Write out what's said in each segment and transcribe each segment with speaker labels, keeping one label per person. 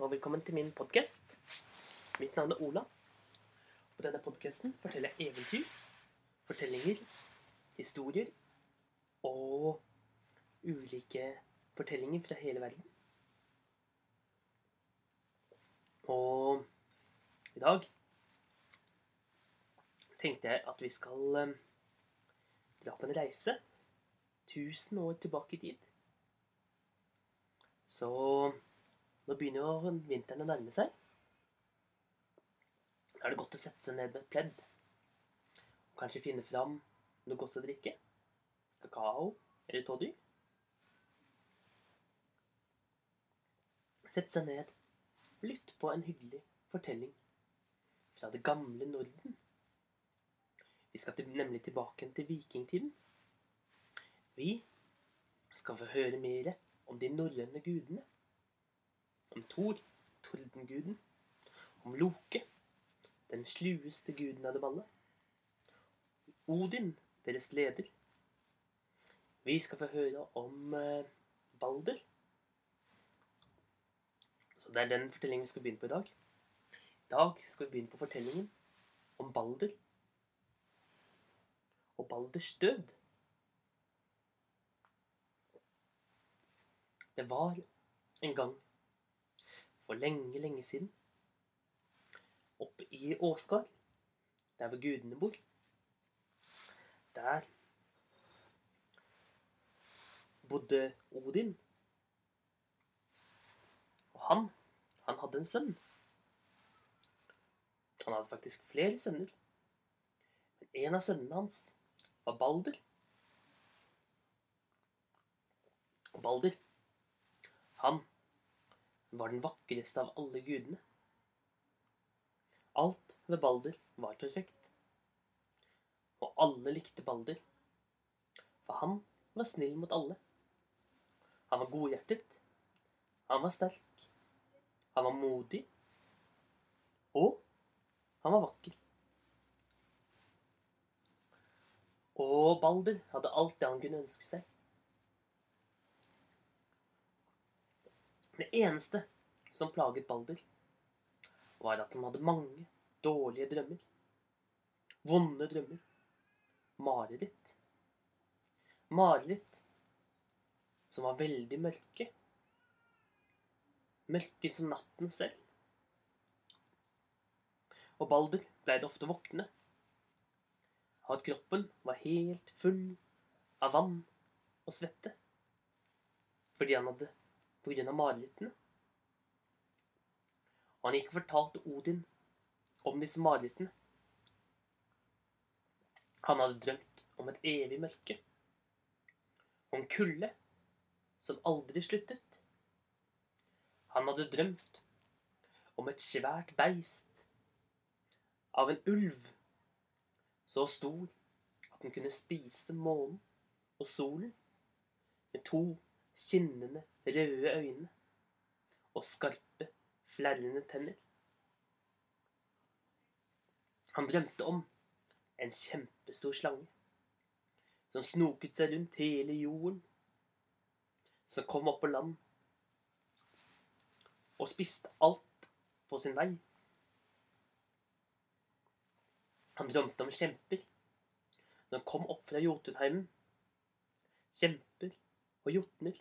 Speaker 1: og velkommen til min podkast. Mitt navn er Ola. På denne podkasten forteller jeg eventyr, fortellinger, historier og ulike fortellinger fra hele verden. Og i dag tenkte jeg at vi skal eh, dra på en reise 1000 år tilbake i tid. Så nå begynner jo vinteren å nærme seg. Da er det godt å sette seg ned med et pledd. Kanskje finne fram noe godt å drikke. Kakao eller toddy. Sette seg ned og lytte på en hyggelig fortelling fra det gamle Norden. Vi skal nemlig tilbake til vikingtiden. Vi skal få høre mer om de norrøne gudene. Om Thor, tordenguden. Om Loke, den slueste guden av dem alle. Odin, deres leder. Vi skal få høre om eh, Balder. Så det er den fortellingen vi skal begynne på i dag. I dag skal vi begynne på fortellingen om Balder og Balders død. Det var en gang for lenge, lenge siden oppe i Åsgard, der hvor gudene bor. Der bodde Odin. Og han, han hadde en sønn. Han hadde faktisk flere sønner. Men en av sønnene hans var Balder. Og Balder, han var den vakreste av alle gudene. Alt ved Balder var perfekt. Og alle likte Balder. For han var snill mot alle. Han var godhjertet. Han var sterk. Han var modig. Og han var vakker. Og Balder hadde alt det han kunne ønske seg. Det eneste som plaget Balder, var at han hadde mange dårlige drømmer. Vonde drømmer. Mareritt. Mareritt som var veldig mørke. Mørke som natten selv. Og Balder pleide ofte å våkne av at kroppen var helt full av vann og svette. Fordi han hadde av marerittene. Han gikk og fortalte Odin om disse marerittene. Han hadde drømt om et evig mørke. Om kulde som aldri sluttet. Han hadde drømt om et svært beist av en ulv så stor at den kunne spise månen og solen med to skinnende røde øyne og skarpe, flerrende tenner. Han drømte om en kjempestor slange som snoket seg rundt hele jorden, som kom opp på land og spiste alt på sin vei. Han drømte om kjemper som kom opp fra Jotunheimen. Kjemper og jotner.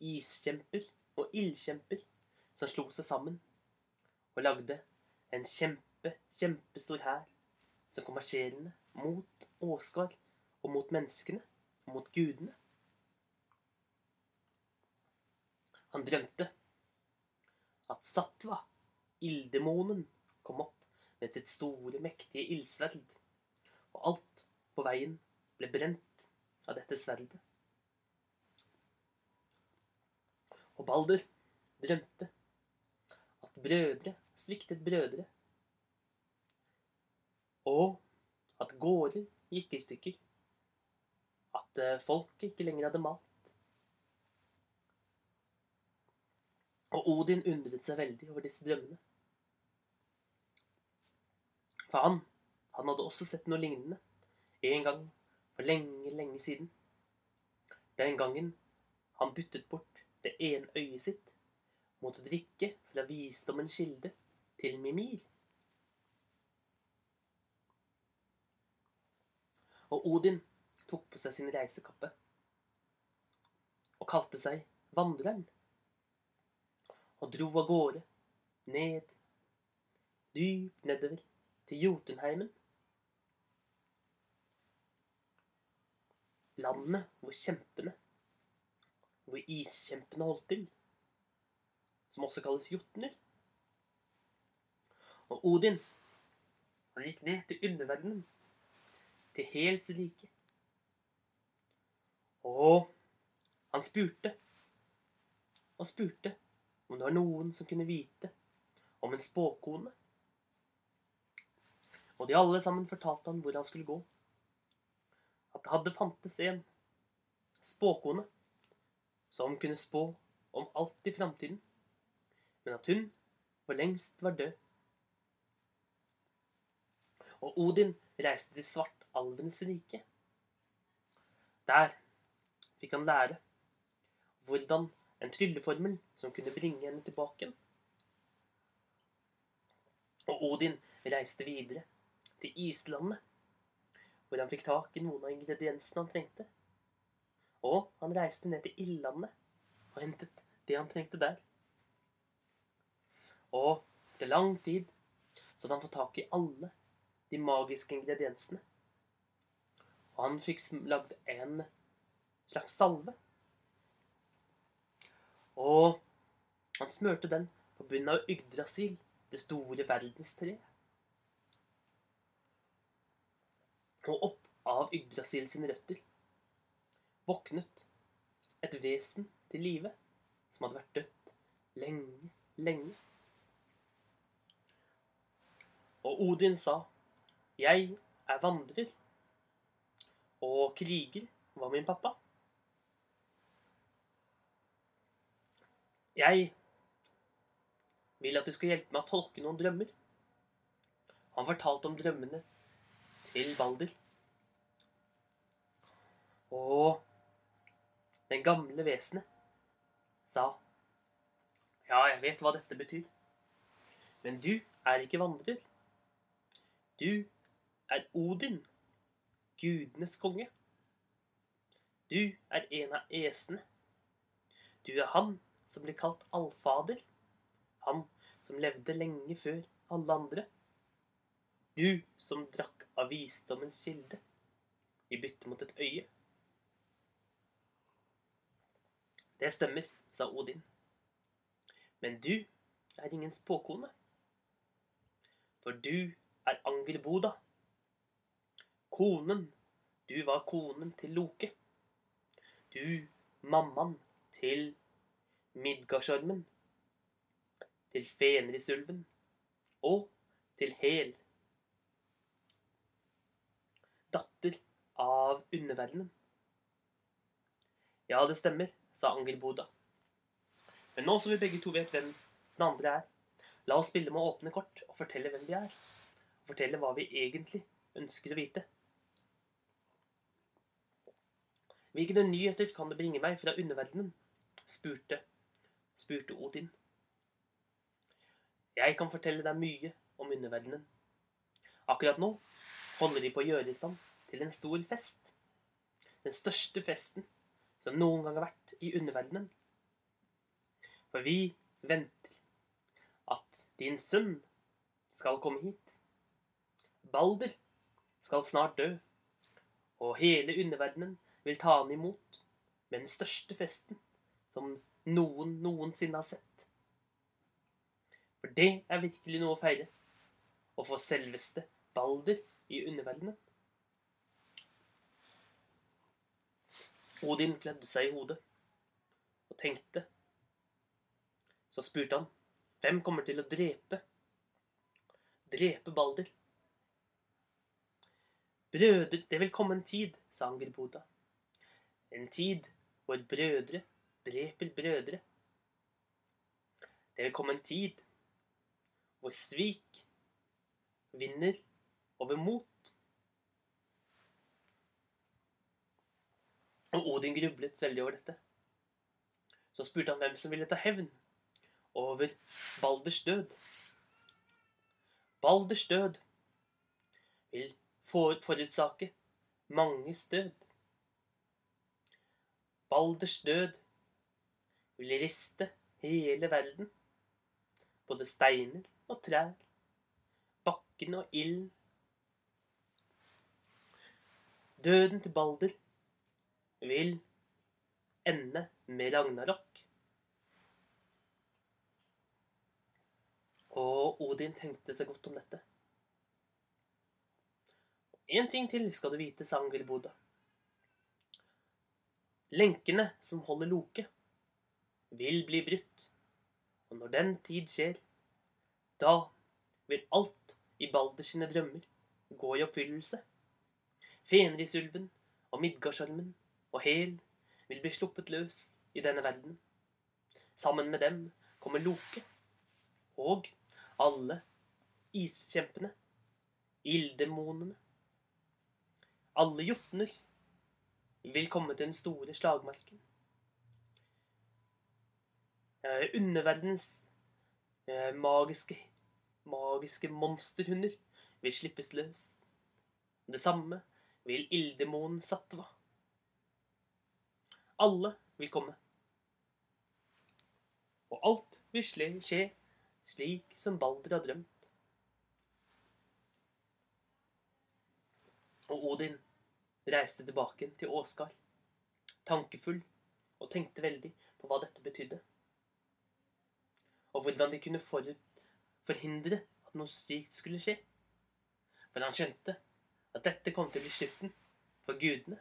Speaker 1: Iskjemper og ildkjemper som slo seg sammen og lagde en kjempe, kjempestor hær som kom marsjerende mot Åsgard og mot menneskene og mot gudene. Han drømte at Satva, ilddemonen, kom opp med sitt store, mektige ildsverd, og alt på veien ble brent av dette sverdet. Og Balder drømte at brødre sviktet brødre, og at gårder gikk i stykker, at eh, folket ikke lenger hadde mat. Og Odin undret seg veldig over disse drømmene. For han, han hadde også sett noe lignende en gang for lenge, lenge siden. Den gangen han byttet bort det ene øyet sitt mot å drikke fra visdommens kilde til Mimir. Og Odin tok på seg sin reisekappe og kalte seg Vandreren. Og dro av gårde, ned, dypt nedover, til Jotunheimen. Landet hvor kjempene, hvor iskjempene holdt til, som også kalles jotner. Og Odin, han gikk ned til underverdenen, til Hels rike. Og han spurte og spurte om det var noen som kunne vite om en spåkone. Og de alle sammen fortalte han hvor han skulle gå. At det hadde fantes en spåkone som kunne spå om alt i framtiden, men at hun for lengst var død. Og Odin reiste til svartalvenes rike. Der fikk han lære hvordan en trylleformel som kunne bringe henne tilbake igjen. Og Odin reiste videre til islandet, hvor han fikk tak i noen av ingrediensene han trengte. Og han reiste ned til ildlandet og hentet det han trengte der. Og etter lang tid så hadde han fått tak i alle de magiske ingrediensene. Og han fikk lagd en slags salve og han smørte den på bunnen av Yggdrasil, det store verdenstreet. Og opp av Yggdrasil sine røtter våknet et vesen til live som hadde vært dødt lenge, lenge. Og Odin sa, 'Jeg er vandrer', og kriger var min pappa. Jeg vil at du skal hjelpe meg å tolke noen drømmer. Han fortalte om drømmene til Balder. Og den gamle vesenet sa Ja, jeg vet hva dette betyr. Men du er ikke vandrer. Du er Odin, gudenes konge. Du er en av esene. Du er han som blir kalt allfader. Han som levde lenge før alle andre. Du som drakk av visdommens kilde i bytte mot et øye. Det stemmer, sa Odin. Men du er ingen spåkone. For du er Angerboda. Konen. Du var konen til Loke. Du, mammaen til Midgardsormen, til Fenrisulven og til Hel. Datter av underverdenen. Ja, det stemmer, sa Angerboda. Men nå som vi begge to vet hvem den andre er, la oss spille med å åpne kort og fortelle hvem vi er. Og fortelle hva vi egentlig ønsker å vite. Hvilke nyheter kan du bringe meg fra underverdenen? spurte spurte Odin. Jeg kan fortelle deg mye om underverdenen. Akkurat nå holder de på å gjøre i stand til en stor fest. Den største festen som noen gang har vært i underverdenen. For vi venter at din sønn skal komme hit. Balder skal snart dø, og hele underverdenen vil ta han imot med den største festen som noen noensinne har sett. For det er virkelig noe å feire. Å få selveste Balder i underverdenen. Odin klødde seg i hodet og tenkte. Så spurte han, hvem kommer til å drepe? Drepe Balder? Brødre, det vil komme en tid, sa Angerboda. En tid hvor brødre dreper brødre. Det vil komme en tid hvor svik vinner over mot. Og Odin grublet veldig over dette. Så spurte han hvem som ville ta hevn. over Balders død. Balders død vil forutsake manges død. Balders død vil riste hele verden, både steiner og trær, bakken og ilden. Døden til Balder vil ende med Ragnarok. Og Odin tenkte seg godt om dette. En ting til skal du vite, sa Angerboda. Lenkene som holder Loke, vil bli brutt. Og når den tid skjer, da vil alt i Balders sine drømmer gå i oppfyllelse. Fenrisulven og Midgardsormen og Hel vil bli sluppet løs i denne verden. Sammen med dem kommer Loke og alle iskjempene, ilddemonene. Alle jotner vil komme til den store slagmarken. Eh, Underverdens eh, magiske, magiske monsterhunder vil slippes løs. Det samme vil ilddemonen Satva. Alle vil komme. Og alt vil skje, slik som Balder har drømt. Og Odin reiste tilbake til Åsgard, tankefull, og tenkte veldig på hva dette betydde. Og hvordan de kunne forhindre at noe slikt skulle skje. For han skjønte at dette kom til å bli slutten for gudene.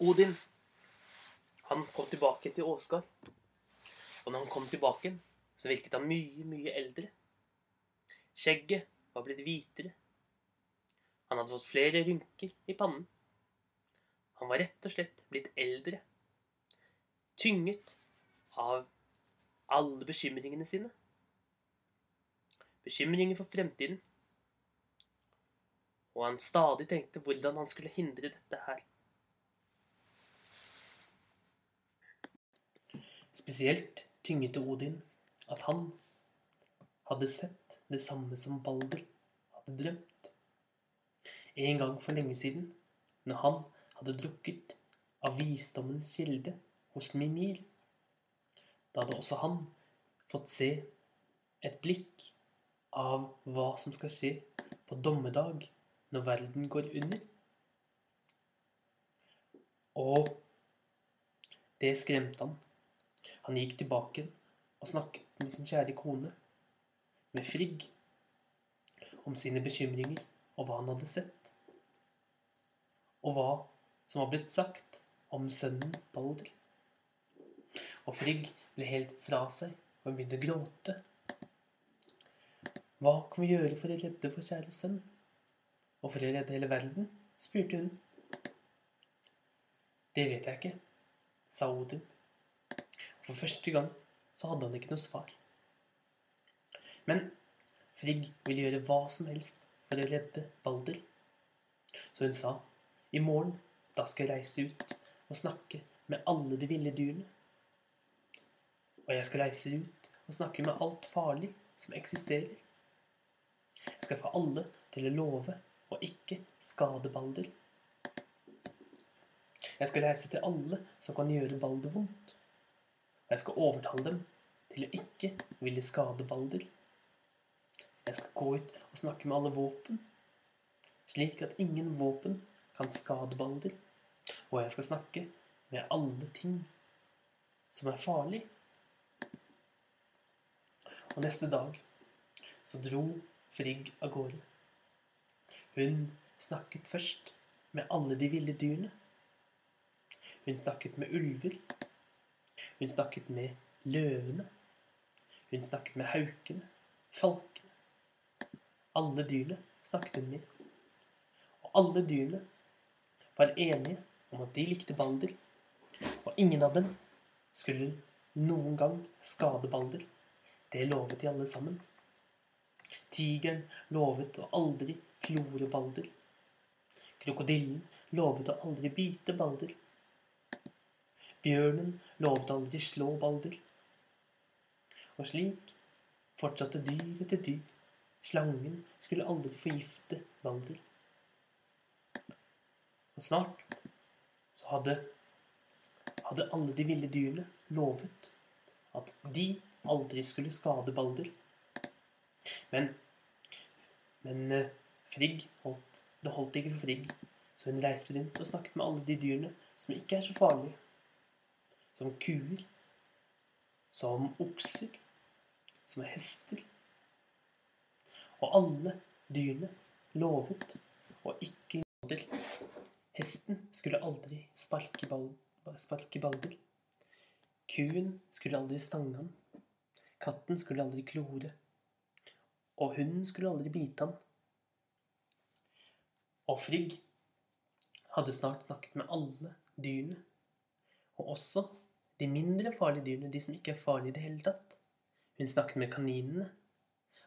Speaker 1: Odin, han kom tilbake til Åsgard. Og når han kom tilbake, så virket han mye, mye eldre. Skjegget var blitt hvitere. Han hadde fått flere rynker i pannen. Han var rett og slett blitt eldre. Tynget av alle bekymringene sine. Bekymringer for fremtiden. Og han stadig tenkte hvordan han skulle hindre dette her. Spesielt tynget Odin at han hadde sett det samme som Balder hadde drømt. En gang for lenge siden, når han hadde drukket av visdommens kilde hos Mimir. Da hadde også han fått se et blikk av hva som skal skje på dommedag når verden går under. Og det skremte han. Han gikk tilbake og snakket med sin kjære kone, med Frigg, om sine bekymringer og hva han hadde sett, og hva som var blitt sagt om sønnen Balder. Og Frigg ble helt fra seg og begynte å gråte. Hva kan vi gjøre for å redde vår kjære sønn? Og for å redde hele verden? spurte hun. Det vet jeg ikke, sa Odin. For første gang så hadde han ikke noe svar. Men Frigg ville gjøre hva som helst for å redde Balder. Så hun sa, i morgen da skal jeg reise ut og snakke med alle de ville dyrene. Og jeg skal reise ut og snakke med alt farlig som eksisterer. Jeg skal få alle til å love å ikke skade Balder. Jeg skal reise til alle som kan gjøre Balder vondt. Og jeg skal overtale dem til å ikke ville skade Balder. Jeg skal gå ut og snakke med alle våpen, slik at ingen våpen kan skade Balder. Og jeg skal snakke med alle ting som er farlig. Og neste dag så dro Frigg av gårde. Hun snakket først med alle de ville dyrene. Hun snakket med ulver hun snakket med løvene. Hun snakket med haukene, falkene. Alle dyrene snakket hun med. Og alle dyrene var enige om at de likte Balder. Og ingen av dem skulle noen gang skade Balder. Det lovet de alle sammen. Tigeren lovet å aldri klore Balder. Krokodillen lovet å aldri bite Balder. Bjørnen lovet aldri slå Balder. Og slik fortsatte dyr etter dyr. Slangen skulle aldri forgifte Balder. Og snart så hadde, hadde alle de ville dyrene lovet at de aldri skulle skade Balder. Men, men eh, Frigg holdt, det holdt ikke for Frigg, så hun reiste rundt og snakket med alle de dyrene som ikke er så farlige. Som kuer, som okser, som hester. Og alle dyrene lovet å ikke til. Hesten skulle aldri sparke, ball, sparke Balder. Kuen skulle aldri stange ham. Katten skulle aldri klore. Og hunden skulle aldri bite ham. Og Frigg hadde snart snakket med alle dyrene. Og også de mindre farlige dyrene, de som ikke er farlige i det hele tatt. Hun snakket med kaninene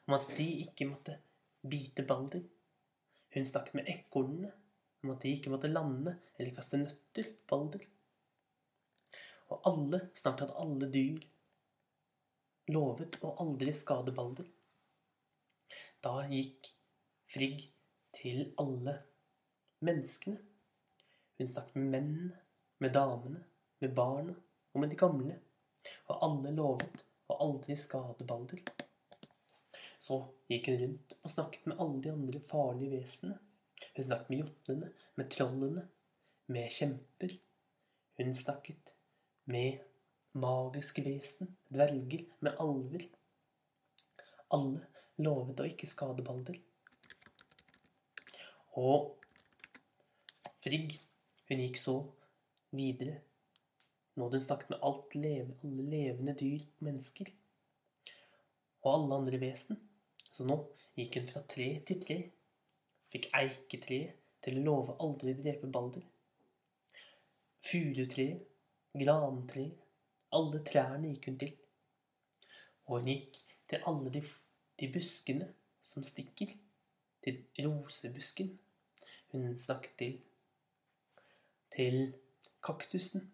Speaker 1: om at de ikke måtte bite Balder. Hun snakket med ekornene om at de ikke måtte lande eller kaste nøtter på Balder. Og alle, snart hadde alle dyr lovet å aldri skade Balder. Da gikk Frigg til alle menneskene. Hun snakket med mennene, med damene, med barna og med de gamle. Og alle lovet å aldri skade Balder. Så gikk hun rundt og snakket med alle de andre farlige vesenene. Hun snakket med jotnene, med trollene, med kjemper. Hun snakket med magiske vesen, dverger, med alver. Alle lovet å ikke skade Balder. Og Frigg, hun gikk så videre. Nå hadde hun snakket med alt leve, alle levende dyr mennesker. Og alle andre vesen. Så nå gikk hun fra tre til tre. Fikk eiketreet til å love aldri å drepe Balder. Furutreet, grantreet, alle trærne gikk hun til. Og hun gikk til alle de, de buskene som stikker. Til rosebusken. Hun snakket til til kaktusen.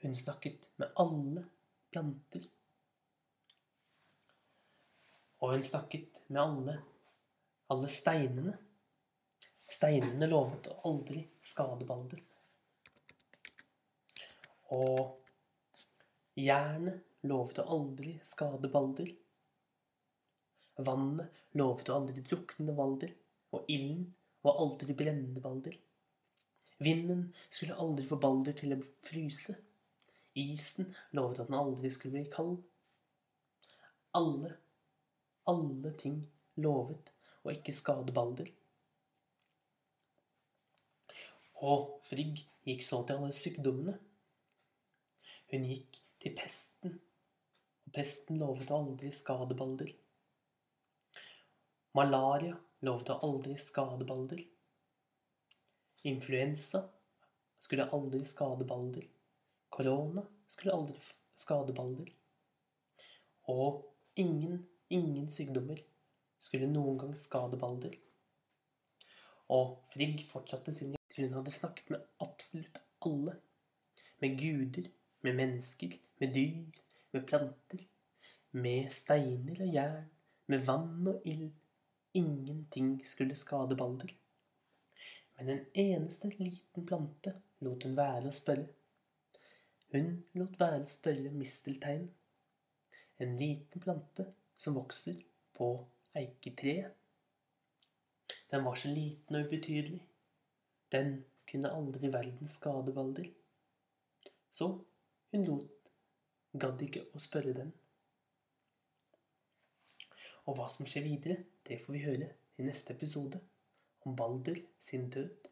Speaker 1: Hun snakket med alle planter. Og hun snakket med alle, alle steinene. Steinene lovet å aldri skade Balder. Og jernet lovet å aldri skade Balder. Vannet lovet å aldri drukne Balder. Og ilden var aldri brennende Balder. Vinden skulle aldri få Balder til å fryse. Isen lovet at den aldri skulle bli kald. Alle, alle ting lovet å ikke skade Balder. Og Frigg gikk så til alle sykdommene. Hun gikk til pesten, og pesten lovet å aldri skade Balder. Malaria lovet å aldri skade Balder. Influensa skulle aldri skade Balder. Korona skulle aldri skade Balder. Og ingen, ingen sykdommer skulle noen gang skade Balder. Og Frigg fortsatte sin til hun hadde snakket med absolutt alle. Med guder, med mennesker, med dyr, med planter. Med steiner og jern, med vann og ild. Ingenting skulle skade Balder. Men en eneste liten plante lot hun være å spørre. Hun lot være å spørre misteltein. En liten plante som vokser på eiketreet. Den var så liten og ubetydelig. Den kunne aldri i verden skade Balder. Så hun lot, gadd ikke å spørre den. Og hva som skjer videre, det får vi høre i neste episode om Balder sin død.